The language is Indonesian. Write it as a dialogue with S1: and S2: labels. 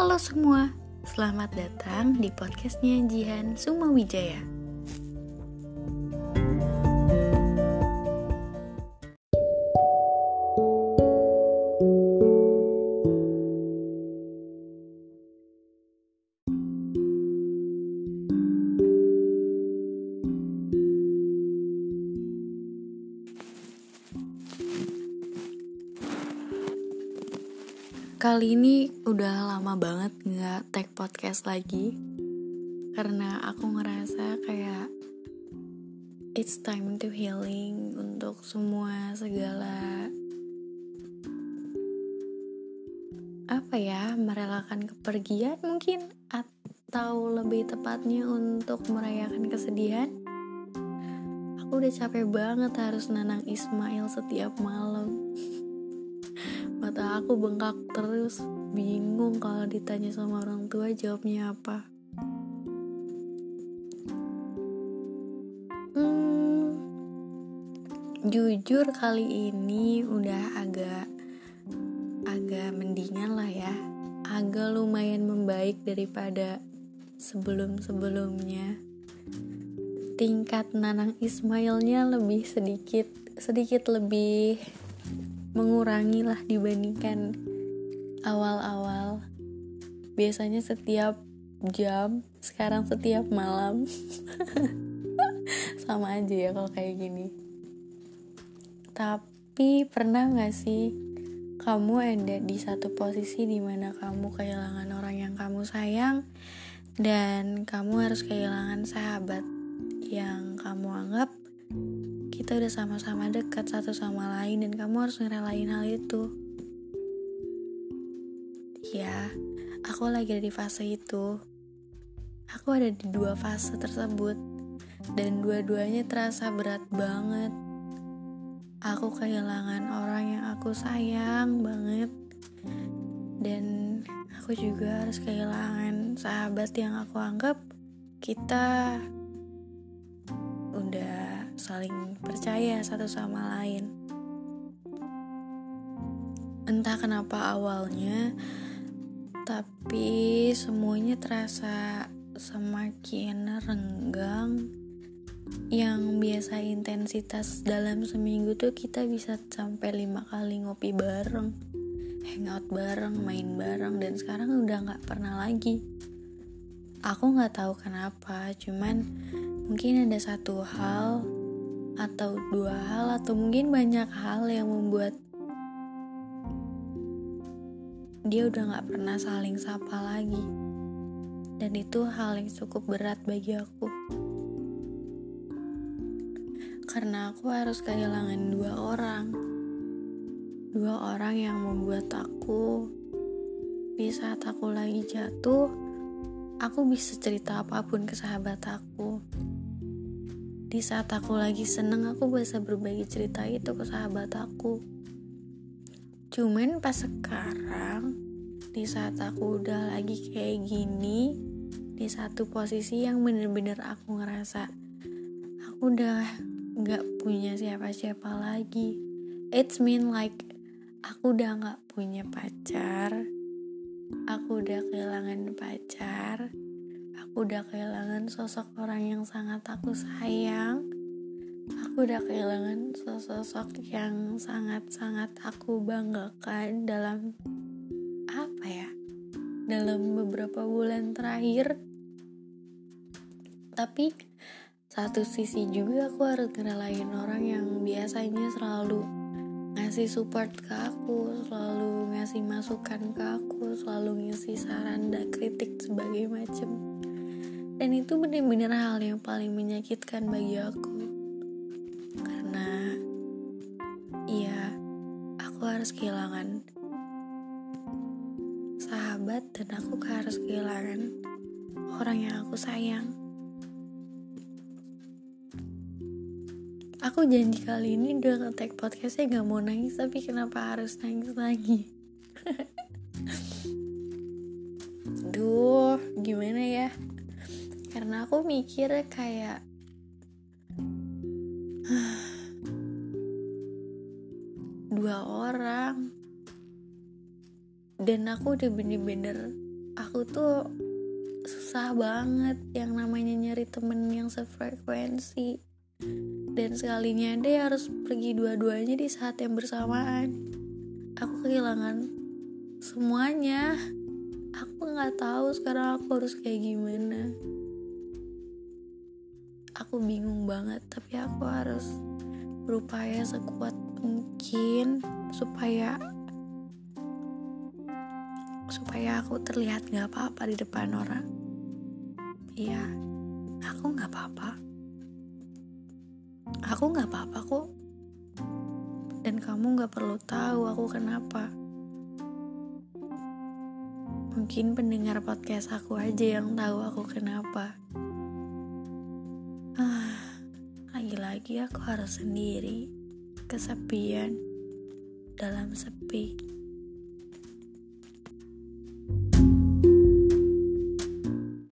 S1: Halo semua, selamat datang di podcastnya Jihan Sumawijaya. Kali ini udah lama banget nggak tag podcast lagi. Karena aku ngerasa kayak It's time to healing untuk semua segala Apa ya, merelakan kepergian mungkin Atau lebih tepatnya untuk merayakan kesedihan. Aku udah capek banget harus nanang Ismail setiap malam mata aku bengkak terus. Bingung kalau ditanya sama orang tua jawabnya apa. Hmm, jujur kali ini udah agak agak mendingan lah ya. Agak lumayan membaik daripada sebelum-sebelumnya. Tingkat Nanang Ismailnya lebih sedikit sedikit lebih mengurangi lah dibandingkan awal-awal. Biasanya setiap jam sekarang setiap malam. Sama aja ya kalau kayak gini. Tapi pernah gak sih kamu ada di satu posisi di mana kamu kehilangan orang yang kamu sayang dan kamu harus kehilangan sahabat yang kamu anggap kita udah sama-sama dekat satu sama lain dan kamu harus ngerelain hal itu. Ya, aku lagi ada di fase itu. Aku ada di dua fase tersebut dan dua-duanya terasa berat banget. Aku kehilangan orang yang aku sayang banget dan aku juga harus kehilangan sahabat yang aku anggap kita udah saling percaya satu sama lain. Entah kenapa awalnya, tapi semuanya terasa semakin renggang. Yang biasa intensitas dalam seminggu tuh kita bisa sampai lima kali ngopi bareng, hangout bareng, main bareng, dan sekarang udah nggak pernah lagi. Aku nggak tahu kenapa, cuman mungkin ada satu hal atau dua hal atau mungkin banyak hal yang membuat dia udah gak pernah saling sapa lagi. Dan itu hal yang cukup berat bagi aku. Karena aku harus kehilangan dua orang. Dua orang yang membuat aku di saat aku lagi jatuh aku bisa cerita apa pun ke sahabat aku di saat aku lagi seneng, aku bisa berbagi cerita itu ke sahabat aku. Cuman pas sekarang, di saat aku udah lagi kayak gini, di satu posisi yang bener-bener aku ngerasa aku udah gak punya siapa-siapa lagi. It's mean like aku udah gak punya pacar, aku udah kehilangan pacar, Aku udah kehilangan sosok orang yang sangat aku sayang. Aku udah kehilangan sosok yang sangat-sangat aku banggakan dalam apa ya? Dalam beberapa bulan terakhir. Tapi satu sisi juga aku harus ngerelain orang yang biasanya selalu ngasih support ke aku, selalu ngasih masukan ke aku, selalu ngasih saran dan kritik sebagai macam dan itu benar-benar hal yang paling menyakitkan bagi aku. Karena iya aku harus kehilangan sahabat dan aku harus kehilangan orang yang aku sayang. Aku janji kali ini udah nge-tag podcastnya gak mau nangis tapi kenapa harus nangis lagi? Duh, gimana ya? Karena aku mikir kayak dua orang. Dan aku udah bener-bener aku tuh susah banget yang namanya nyari temen yang sefrekuensi. Dan sekalinya dia harus pergi dua-duanya di saat yang bersamaan. Aku kehilangan semuanya. Aku nggak tahu sekarang aku harus kayak gimana aku bingung banget tapi aku harus berupaya sekuat mungkin supaya supaya aku terlihat nggak apa-apa di depan orang. Iya aku nggak apa-apa. Aku nggak apa-apa kok. Dan kamu nggak perlu tahu aku kenapa. Mungkin pendengar podcast aku aja yang tahu aku kenapa lagi-lagi aku harus sendiri. Kesepian dalam sepi